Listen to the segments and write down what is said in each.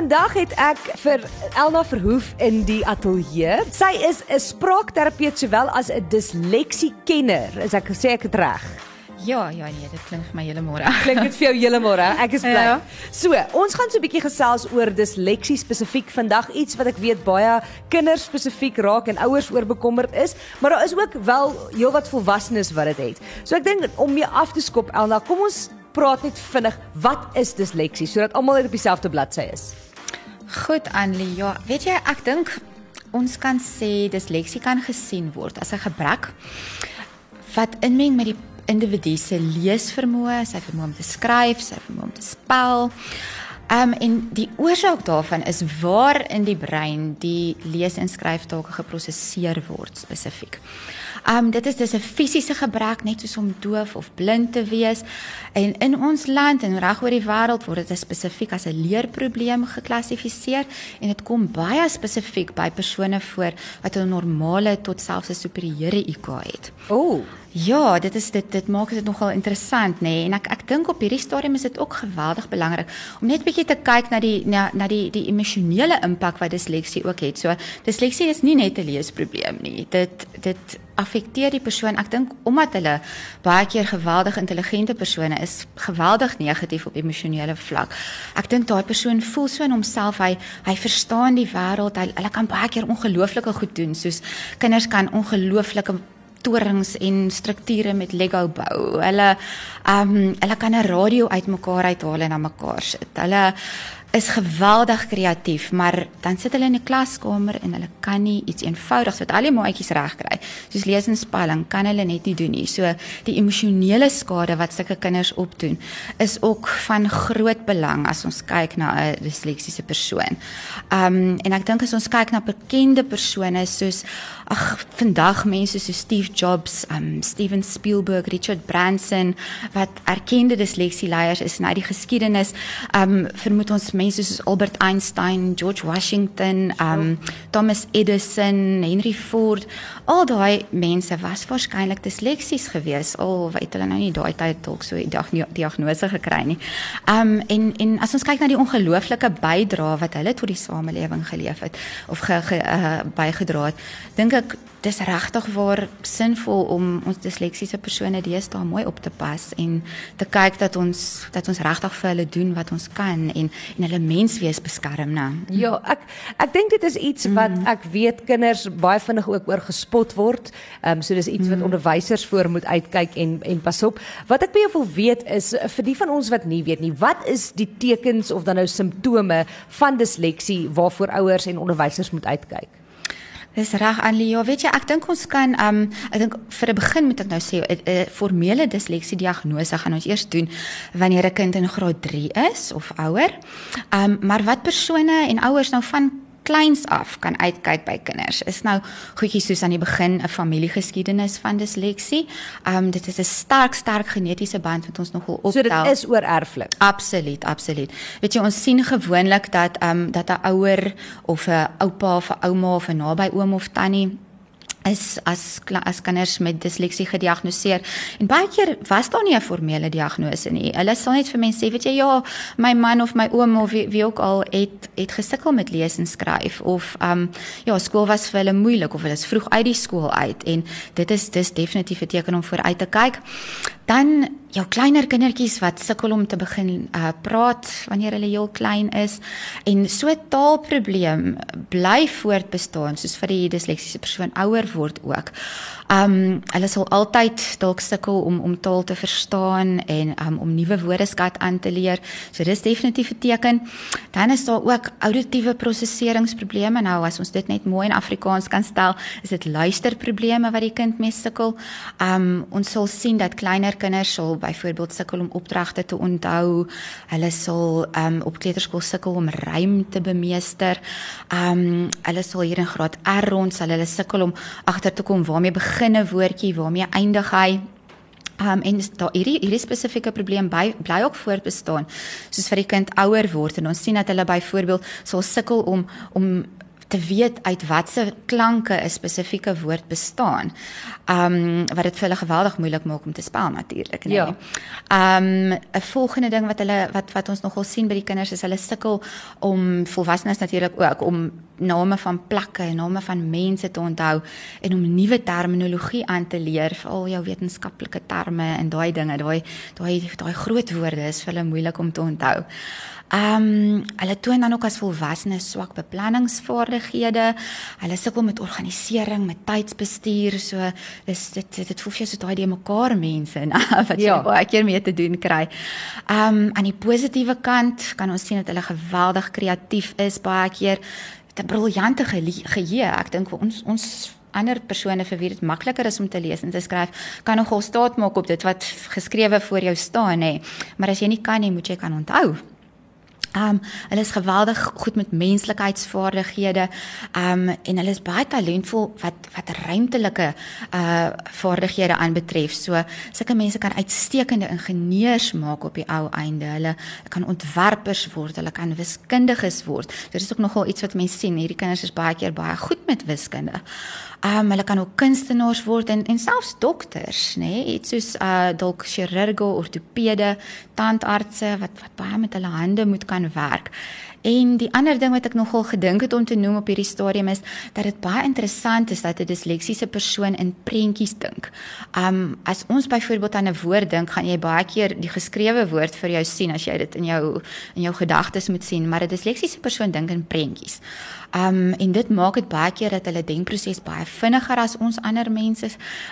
Vandag het ek vir Elna Verhoef in die ateljee. Sy is 'n spraakterapeut sowel as 'n disleksiekenner. Is ek gesê ek het reg? Ja, ja nee, dit klink vir my heeltemal. Klink dit vir jou heeltemal? Ek is bly. Ja. So, ons gaan so 'n bietjie gesels oor disleksie spesifiek vandag iets wat ek weet baie kinders spesifiek raak en ouers oor bekommerd is, maar daar is ook wel heelwat volwassenes wat dit het. So ek dink om mee af te skop Elna, kom ons praat net vinnig, wat is disleksie sodat almal op dieselfde bladsy is? Goed, Anlie. Ja, weet jy, ek dink ons kan sê disleksie kan gesien word as 'n gebrek wat inmeng met die individu se leesvermoë, sy vermoë om te skryf, sy vermoë om te spel. Um en die oorsaak daarvan is waar in die brein die lees- en skryftake geprosesseer word spesifiek. Um dit is dis 'n fisiese gebrek net soos om doof of blind te wees. En in ons land en reg oor die wêreld word dit spesifiek as 'n leerprobleem geklassifiseer en dit kom baie spesifiek by persone voor wat 'n normale tot selfs 'n superieure IQ het. Ooh, Ja, dit is dit dit maak dit nogal interessant nê nee? en ek ek dink op hierdie stadium is dit ook geweldig belangrik om net bietjie te kyk na die na na die die emosionele impak wat disleksie ook het. So disleksie is nie net 'n leesprobleem nie. Dit dit affekteer die persoon. Ek dink omdat hulle baie keer geweldig intelligente persone is, geweldig negatief op emosionele vlak. Ek dink daai persoon voel so in homself hy hy verstaan die wêreld. Hy hulle kan baie keer ongelooflike goed doen soos kinders kan ongelooflike torings en strukture met Lego bou. Hulle ehm um, hulle kan 'n radio uitmekaar uithaal en aan mekaar sit. Hulle is geweldig kreatief, maar dan sit hulle in 'n klaskamer en hulle kan nie iets eenvoudigs wat al die maatjies reg kry. Soos lees en spelling kan hulle net nie doen nie. So die emosionele skade wat sulke kinders opdoen is ook van groot belang as ons kyk na 'n disleksiese persoon. Um en ek dink as ons kyk na bekende persone soos ag vandag mense soos Steve Jobs, um Steven Spielberg, Richard Branson wat erkende disleksieleiers is uit die geskiedenis, um vermoed ons mense soos Albert Einstein, George Washington, um Thomas Edison, Henry Ford, al daai mense was waarskynlik disleksies geweest al weet hulle nou nie daai tyd dalk so 'n diagnose gekry nie. Um en en as ons kyk na die ongelooflike bydrae wat hulle tot die samelewing geleef het of ge, ge, uh, bygedra het, dink dis regtig waar sinvol om ons disleksiese persone deesdae mooi op te pas en te kyk dat ons dat ons regtig vir hulle doen wat ons kan en en hulle menswees beskerm, né? Ja, ek ek dink dit is iets wat ek weet kinders baie vinnig ook oor gespot word. Ehm um, so dis iets wat onderwysers voor moet uitkyk en en pas op. Wat ek by jou wil weet is vir die van ons wat nie weet nie, wat is die tekens of dan nou simptome van disleksie waarvoor ouers en onderwysers moet uitkyk? Dis reg Anlie. Ja, weet jy, ek dink ons kan um ek dink vir 'n begin moet ek nou sê 'n uh, formele disleksie diagnose gaan ons eers doen wanneer 'n kind in graad 3 is of ouer. Um maar wat persone en ouers nou van kleins af kan uitkyk by kinders is nou goedjies soos aan die begin 'n familiegeskiedenis van disleksie. Um dit is 'n sterk sterk genetiese band wat ons nogal optel. So dit is oor erflik. Absoluut, absoluut. Weet jy, ons sien gewoonlik dat ehm um, dat 'n ouer of 'n oupa of 'n ouma of 'n naby oom of tannie is as as kinders met disleksie gediagnoseer en baie keer was daar nie 'n formele diagnose nie. Hulle sal net vir mense sê, weet jy, ja, my man of my oom of wie, wie ook al het het gesukkel met lees en skryf of ehm um, ja, skool was vir hulle moeilik of hulle is vroeg uit die skool uit en dit is dis definitief 'n teken om vooruit te kyk. Dan jou kleiner kindertjies wat sukkel om te begin uh, praat wanneer hulle heel klein is en so taalprobleem bly voortbestaan soos vir die disleksiese persoon ouer word ook. Um hulle sal altyd dalk sukkel om om taal te verstaan en um om nuwe woordeskat aan te leer. So dis definitief 'n teken. Dan is daar ook auditiewe prosesseringsprobleme. Nou as ons dit net mooi in Afrikaans kan stel, is dit luisterprobleme wat die kind mee sukkel. Um ons sal sien dat kleiner kinders sal byvoorbeeld sukkel om opdragte te onthou. Hulle sal um, op kleuterskool sukkel om rym te bemeester. Um, hulle sal hier in graad R rond sal hulle sukkel om agter te kom waarmee begin 'n woordjie, waarmee eindig hy. Um, en daar hierdie hierdie spesifieke probleem by bly ook voortbestaan soos vir die kind ouer word en ons sien dat hulle byvoorbeeld sal sukkel om om te weet uit watter klanke 'n spesifieke woord bestaan. Um wat dit vir hulle geweldig moeilik maak om te spel natuurlik, nee. Ja. Um 'n volgende ding wat hulle wat wat ons nogal sien by die kinders is hulle sukkel om volwassenes natuurlik ook om name van plekke en name van mense te onthou en om nuwe terminologie aan te leer, veral jou wetenskaplike terme en daai dinge, daai daai daai groot woorde is vir hulle moeilik om te onthou. Ehm um, hulle toon dan ook as volwassenes swak beplanningsvaardighede. Hulle sukkel met organisering, met tydsbestuur, so dis dit dit, dit voel vir jou so daai die mekaar mense en wat jy ja. baie keer mee te doen kry. Ehm um, aan die positiewe kant kan ons sien dat hulle geweldig kreatief is baie keer. 'n briljante geheue. Ek dink ons ons ander persone vir wie dit makliker is om te lees en te skryf, kan nogal staat maak op dit wat geskrewe voor jou staan hè. Maar as jy nie kan nie, moet jy kan onthou. Um hulle is geweldig goed met menslikheidsvaardighede. Um en hulle is baie talentvol wat wat ruimtelike uh vaardighede aanbetref. So sulke mense kan uitstekende ingenieurs maak op die ou einde. Hulle kan ontwerpers word, hulle kan wiskundiges word. Dit is ook nogal iets wat mense sien. Hierdie kinders is baie keer baie goed met wiskunde. Um hulle kan ook kunstenaars word en en selfs dokters, nê? Nee? Iets soos uh dalk chirurge, ortopede, tandartse wat wat baie met hulle hande moet kan werk. En die ander ding wat ek nogal gedink het om te noem op hierdie stadium is dat dit baie interessant is dat 'n disleksiese persoon in prentjies dink. Um as ons byvoorbeeld aan 'n woord dink, gaan jy baie keer die geskrewe woord vir jou sien as jy dit in jou in jou gedagtes moet sien, maar 'n disleksiese persoon dink in prentjies. Um en dit maak dit baie keer dat hulle denkproses baie vinniger as ons ander mense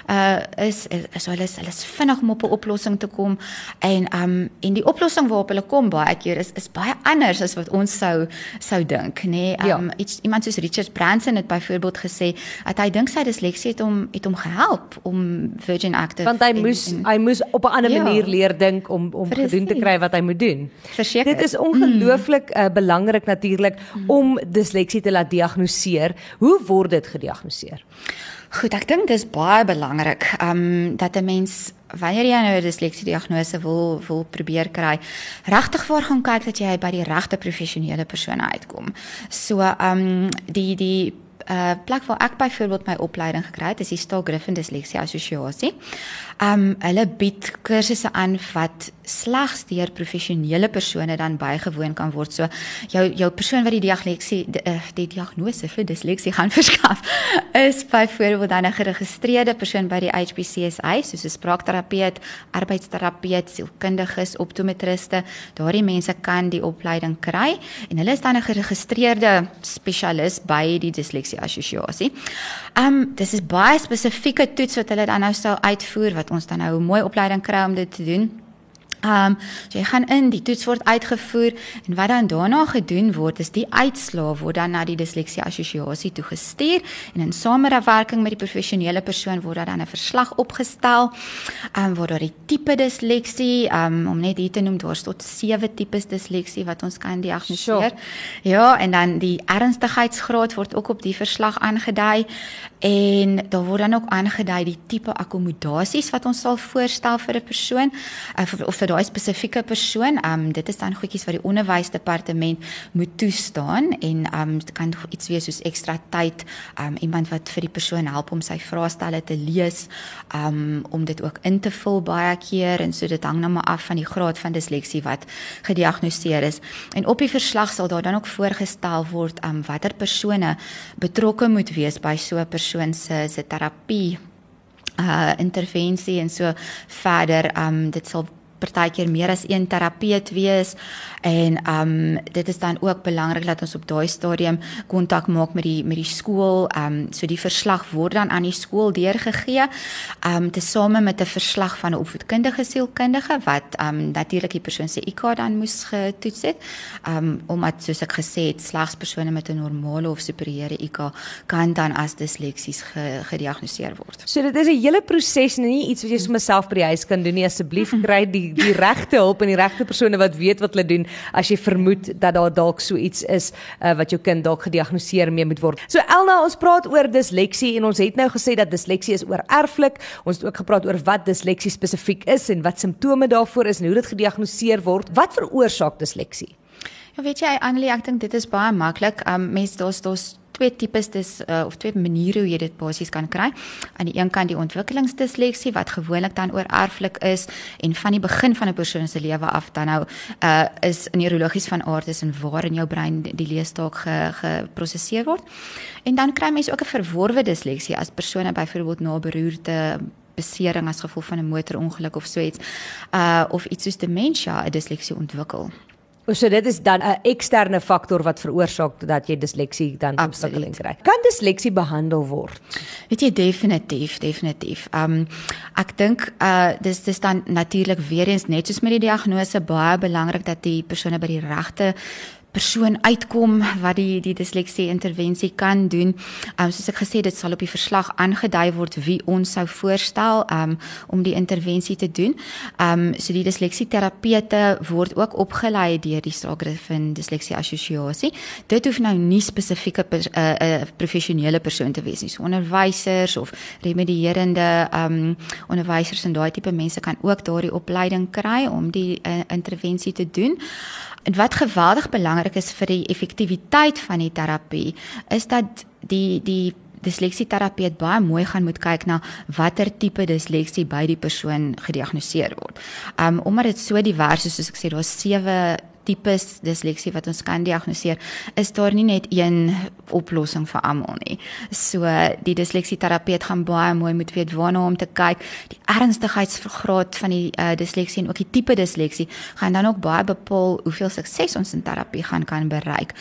uh is is so hulle is hulle is vinnig om op 'n oplossing te kom en um en die oplossing waarop hulle kom baie keer is is baie anders as wat ons sou sou dink nê nee? um ja. iets iemand soos Richard Branson het byvoorbeeld gesê dat hy dink sy disleksie het hom het hom gehelp om Virgin Active want hy en, moes en, hy moes op 'n ander ja, manier leer dink om om gedoen te kry wat hy moet doen Verseker. dit is ongelooflik mm. uh, belangrik natuurlik mm. om disleksie te laat diagnoseer. Hoe word dit gediagnoseer? Goed, ek dink dis baie belangrik um dat 'n mens wanneer jy nou 'n disleksie diagnose wil wil probeer kry, regtig voor gaan kyk dat jy by die regte professionele persone uitkom. So um die die uh plek waar ek byvoorbeeld my opleiding gekry het, is die Stal Griffin Disleksie Assosiasie. Um hulle bied kursusse aan wat slegs deur professionele persone dan bygewoon kan word. So jou jou persoon wat die diagnose die, uh, die diagnose vir disleksie gaan verskaf, is byvoorbeeld dan 'n geregistreerde persoon by die HPCSA, soos 'n spraakterapeut, arbeidsterapeut, sielkundiges, optometriste. Daardie mense kan die opleiding kry en hulle is dan 'n geregistreerde spesialis by die disleksie assosiasie. Um, dis is baie spesifieke toets wat hulle dan nou sou uitvoer wat ons dan nou 'n mooi opleiding kry om dit te doen. Ehm um, so jy gaan in, die toets word uitgevoer en wat dan daarna gedoen word is die uitslae word dan na die disleksie assosiasie toe gestuur en in samewerking met die professionele persoon word dan 'n verslag opgestel. Ehm um, word daar die tipe disleksie, ehm um, om net hier te noem daar's tot 7 tipes disleksie wat ons kan diagnoseer. Sure. Ja, en dan die ernstigheidsgraad word ook op die verslag aangedui en daar word dan ook aangedui die tipe akkommodasies wat ons sal voorstel vir 'n persoon uh, of vir daai spesifieke persoon. Ehm um, dit is dan goedjies wat die onderwysdepartement moet toestaan en ehm um, dit kan iets wees soos ekstra tyd, ehm um, iemand wat vir die persoon help om sy vraestelle te lees, ehm um, om dit ook in te vul baie keer en so dit hang nou maar af van die graad van disleksie wat gediagnoseer is. En op die verslag sal daar dan ook voorgestel word ehm um, watter persone betrokke moet wees by so 'n persoon se se terapie uh intervensie en so verder um dit sal partykeer meer as een terapeut wees en ehm um, dit is dan ook belangrik dat ons op daai stadium kontak maak met die met die skool. Ehm um, so die verslag word dan aan die skool deurgegee. Ehm um, tesame met 'n verslag van 'n opvoedkundige sielkundige wat ehm um, natuurlik die persoon se IQ dan moes getoets het. Ehm um, omdat soos ek gesê het, slegs persone met 'n normale of superieure IQ kan dan as disleksies ge, gediagnoseer word. So dit is 'n hele proses en nie iets wat jy sommer self by die huis kan doen nie. Asseblief kry die die regte hulp en die regte persone wat weet wat hulle doen as jy vermoed dat daar dalk so iets is uh, wat jou kind dalk gediagnoseer mee moet word. So Elna, ons praat oor disleksie en ons het nou gesê dat disleksie is oor erflik. Ons het ook gepraat oor wat disleksie spesifiek is en wat simptome daarvoor is en hoe dit gediagnoseer word. Wat veroorsaak disleksie? Ja, weet jy Annelie, ek dink dit is baie maklik. Um mense daar's daar's twee tipes dis uh, of twee maniere hoe jy dit basies kan kry. Aan die een kant die ontwikkelingsdisleksie wat gewoonlik dan oorerflik is en van die begin van 'n persoon se lewe af dan nou uh is neurologies van aard is en waar in jou brein die leestaak ge, geprosesseer word. En dan kry mense ook 'n verworwe disleksie as persone byvoorbeeld na beroerte besering as gevolg van 'n motorongeluk of so iets uh of iets soos demensie 'n disleksie ontwikkel. So dit is dan 'n eksterne faktor wat veroorsaak dat jy disleksie dan ontwikkeling kry. Kan disleksie behandel word? Weet jy definitief, definitief. Um ek dink uh dis dis dan natuurlik weer eens net soos met die diagnose baie belangrik dat die persone by die regte persoon uitkom wat die die disleksie intervensie kan doen. Um soos ek gesê dit sal op die verslag aangedui word wie ons sou voorstel um om die intervensie te doen. Um so die disleksie terapeute word ook opgelei deur die Sagrifin Disleksie Assosiasie. Dit hoef nou nie spesifieke 'n uh, uh, professionele persoon te wees nie. So onderwysers of remedierende um onderwysers en daai tipe mense kan ook daardie opleiding kry om die uh, intervensie te doen. En wat geweldig belangrik is vir die effektiwiteit van die terapie is dat die die disleksieterapeut baie mooi gaan moet kyk na watter tipe disleksie by die persoon gediagnoseer word. Um omdat dit so divers is soos ek sê daar's tipes disleksie wat ons kan diagnoseer, is daar nie net een oplossing vir almal nie. So die disleksieterapeut gaan baie mooi moet weet waarna om te kyk. Die ernstigheidsgraad van die uh, disleksie en ook die tipe disleksie gaan dan ook baie bepaal hoeveel sukses ons in terapie gaan kan bereik.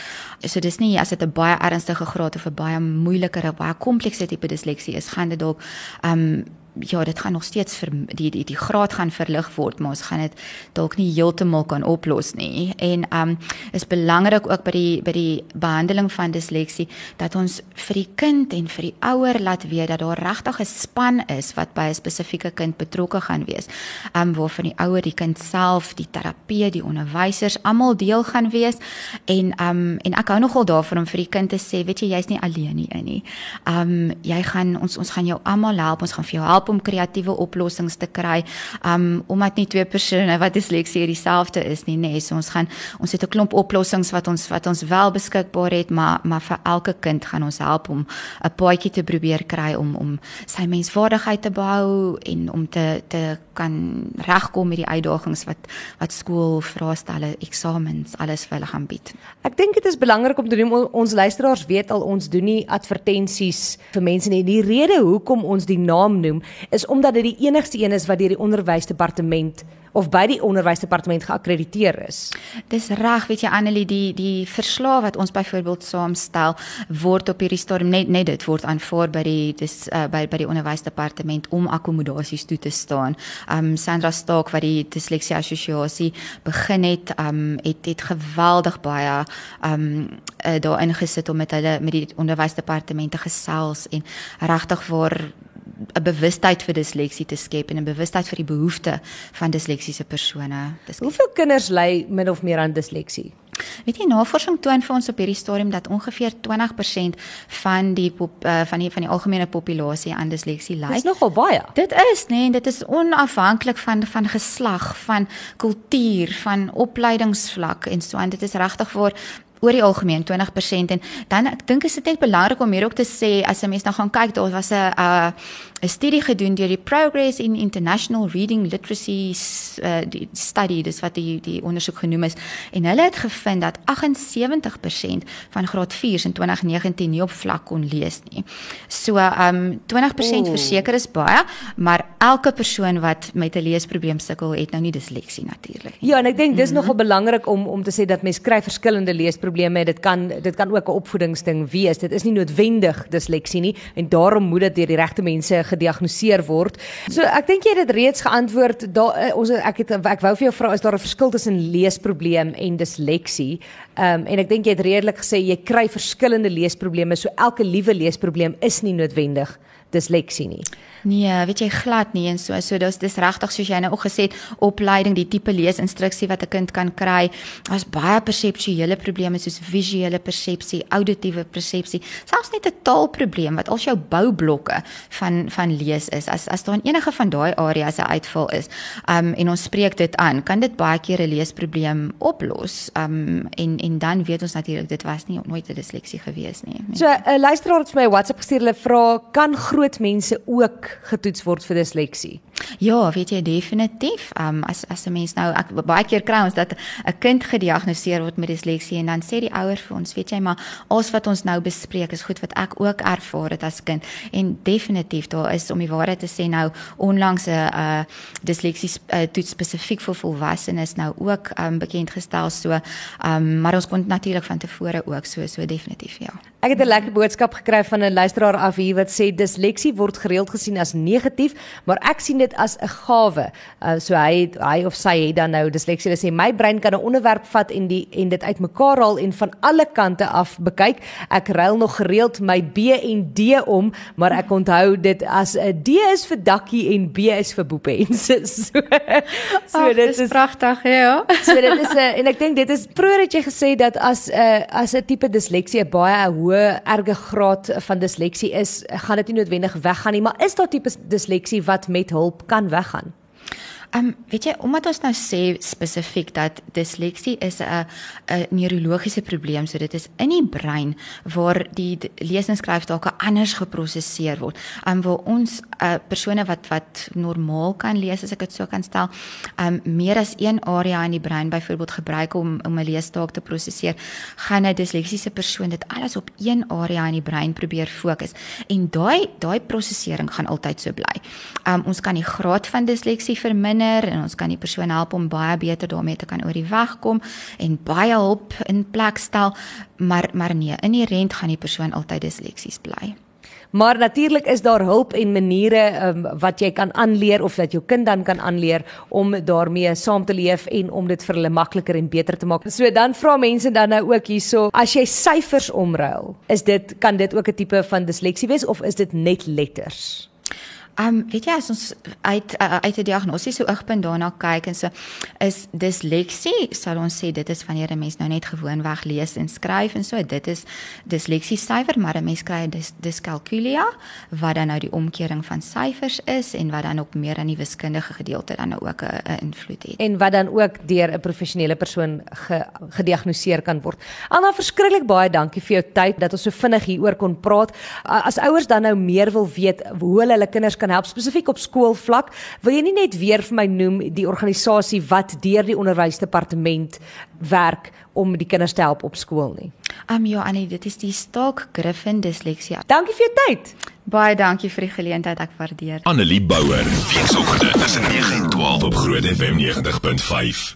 So dis nie as dit 'n baie ernstige graad of 'n baie moeiliker of baie komplekse tipe disleksie is, gaan dit dalk um ja, dit gaan nog steeds vir die die die graad gaan verlig word, maar ons gaan dit dalk nie heeltemal kan oplos nie. En um is belangrik ook by die by die behandeling van disleksie dat ons vir die kind en vir die ouer laat weet dat daar regtig 'n span is wat by 'n spesifieke kind betrokke gaan wees. Um waarvan die ouer, die kind self, die terapeut, die onderwysers almal deel gaan wees. En um en ek hou nogal daarvan om vir die kind te sê, weet jy, jy's nie alleen nie in nie. Um jy gaan ons ons gaan jou almal help, ons gaan vir jou help help om kreatiewe oplossings te kry. Um omdat nie twee persone wat disleksie dieselfde is nie, nê. Nee, so ons gaan ons het 'n klomp oplossings wat ons wat ons wel beskikbaar het, maar maar vir elke kind gaan ons help om 'n paadjie te probeer kry om om sy menswaardigheid te behou en om te te kan regkom met die uitdagings wat wat skool vraestelle, eksamens, alles vir hulle gaan bied. Ek dink dit is belangrik om te doen ons luisteraars weet al ons doen nie advertensies vir mense nie. Die rede hoekom ons die naam noem is omdat dit die enigste een is wat deur die onderwysdepartement of by die onderwysdepartement geakkrediteer is. Dis reg, weet jy Annelie, die die verslae wat ons byvoorbeeld saamstel word op hierdie stadium net net dit word aanvaar by die dis uh, by by die onderwysdepartement om akkommodasies toe te staan. Um Sandra Stock wat die disleksie assosiasie begin het, um het het geweldig baie um uh, daar ingesit om met hulle met die onderwysdepartement te gesels en regtig vir 'n bewustheid vir disleksie te skep en 'n bewustheid vir die behoeftes van disleksiese persone. Dis Hoeveel kinders ly min of meer aan disleksie? Weet jy navorsing toon vir ons op hierdie stadium dat ongeveer 20% van die pop, uh, van die van die algemene populasie aan disleksie ly. Dis nogal baie. Dit is nê, nee, dit is onafhanklik van van geslag, van kultuur, van opleidingsvlak en so aan. Dit is regtig vir oor die algemeen 20% en dan ek dink is dit net belangrik om hier ook te sê as 'n mens nou gaan kyk daar was 'n 'n 'n studie gedoen deur die Progress in International Reading Literacy uh, study dis wat die die ondersoek genoem is en hulle het gevind dat 78% van graad 4s in 2019 nie op vlak kon lees nie. So um 20% verseker is baie, maar elke persoon wat met 'n leesprobleem sukkel het nou nie disleksie natuurlik nie. Ja, en ek dink dis mm -hmm. nogal belangrik om om te sê dat mense kry verskillende leesprobleme. Dit kan dit kan ook 'n opvoedingsding wees. Dit is nie noodwendig disleksie nie en daarom moet dit deur die regte mense gediagnoseer word. So ek dink jy het dit reeds geantwoord. Daar uh, ons ek het ek wou vir jou vra is daar 'n verskil tussen leesprobleem en disleksie? Ehm um, en ek dink jy het redelik gesê jy kry verskillende leesprobleme. So elke liewe leesprobleem is nie noodwendig disleksie nie. Nee, weet jy glad nie en so so dis dis regtig soos jy nou ook gesê het opleiding die tipe leesinstruksie wat 'n kind kan kry. Daar's baie perseptuele probleme soos visuele persepsie, auditiewe persepsie, selfs net 'n taalprobleem wat al jou boublokke van van lees is. As as daar in enige van daai areas 'n uitval is, um en ons spreek dit aan, kan dit baie keer 'n leesprobleem oplos. Um en en dan weet ons natuurlik dit was nie nooit 'n disleksie gewees nie. So 'n uh, luisteraar het vir my WhatsApp gestuur, hulle vra kan groot mense ook getoets word vir disleksie? Ja, weet jy definitief. Um as as 'n mens nou ek baie keer kry ons dat 'n kind gediagnoseer word met disleksie en dan sê die ouers vir ons, weet jy maar, alles wat ons nou bespreek is goed wat ek ook ervaar het as kind en definitief daar is om die waarheid te sê nou onlangs 'n uh, disleksie uh, toets spesifiek vir volwassenes nou ook um bekend gestel so um maar ons kon natuurlik van tevore ook so so definitief ja. Ek het 'n lekker boodskap gekry van 'n luisteraar af hier wat sê disleksie word gereeld gesien as negatief, maar ek sien dit as 'n gawe. Uh, so hy hy of sy het dan nou disleksie sê my brein kan 'n onderwerp vat en die en dit uitmekaar haal en van alle kante af bekyk. Ek ruil nog gereeld my B en D om, maar ek onthou dit as 'n D is vir dakkie en B is vir boepens. so so Ach, dit is, is pragtig, ja. so dit is 'n en ek dink dit is vroeër het jy gesê dat as 'n uh, as 'n tipe disleksie baie hoë erge graad van disleksie is, gaan dit nie noodwendig weggaan nie, maar is daar tipe disleksie wat met hulp kan weggaan? Ehm um, weet jy omdat ons nou sê spesifiek dat disleksie is 'n 'n neurologiese probleem, so dit is in die brein waar die lees en skryf dalk anders geprosesseer word. Ehm um, waar ons uh, persone wat wat normaal kan lees as ek dit so kan stel, ehm um, meer as een area in die brein byvoorbeeld gebruik om om 'n leestaak te prosesseer, gaan 'n disleksiese persoon dit alles op een area in die brein probeer fokus en daai daai prosesering gaan altyd so bly. Ehm um, ons kan die graad van disleksie verminder minder en ons kan die persoon help om baie beter daarmee te kan oor die weg kom en baie hulp in plek stel maar maar nee inherënt gaan die persoon altyd disleksies bly Maar natuurlik is daar hulp en maniere um, wat jy kan aanleer of dat jou kind dan kan aanleer om daarmee saam te leef en om dit vir hulle makliker en beter te maak. So dan vra mense dan nou ook hierso, as jy syfers omruil, is dit kan dit ook 'n tipe van disleksie wees of is dit net letters? Ehm um, weet jy as ons uit uh, uit 'n diagnosiese oogpunt daarna kyk en so is disleksie sal ons sê dit is wanneer 'n mens nou net gewoonweg lees en skryf en so dit is disleksie syfer maar 'n mens kry dis diskalkulia wat dan nou die omkering van syfers is en wat dan ook meer aan die wiskundige gedeelte dan nou ook 'n invloed het. En wat dan ook deur 'n professionele persoon ge, gediagnoseer kan word. Anna verskriklik baie dankie vir jou tyd dat ons so vinnig hieroor kon praat. As ouers dan nou meer wil weet hoe hulle hulle kinders kan help spesifiek op skoolvlak. Wil jy nie net weer vir my noem die organisasie wat deur die onderwysdepartement werk om die kinders te help op skool nie? Um ja, Annie, dit is die Stalk Griffin Disleksia. Dankie vir jou tyd. Baie dankie vir die geleentheid, ek waardeer. Annelie Bouwer, weekoggend tussen 9 en 12 op Groot FM 90.5.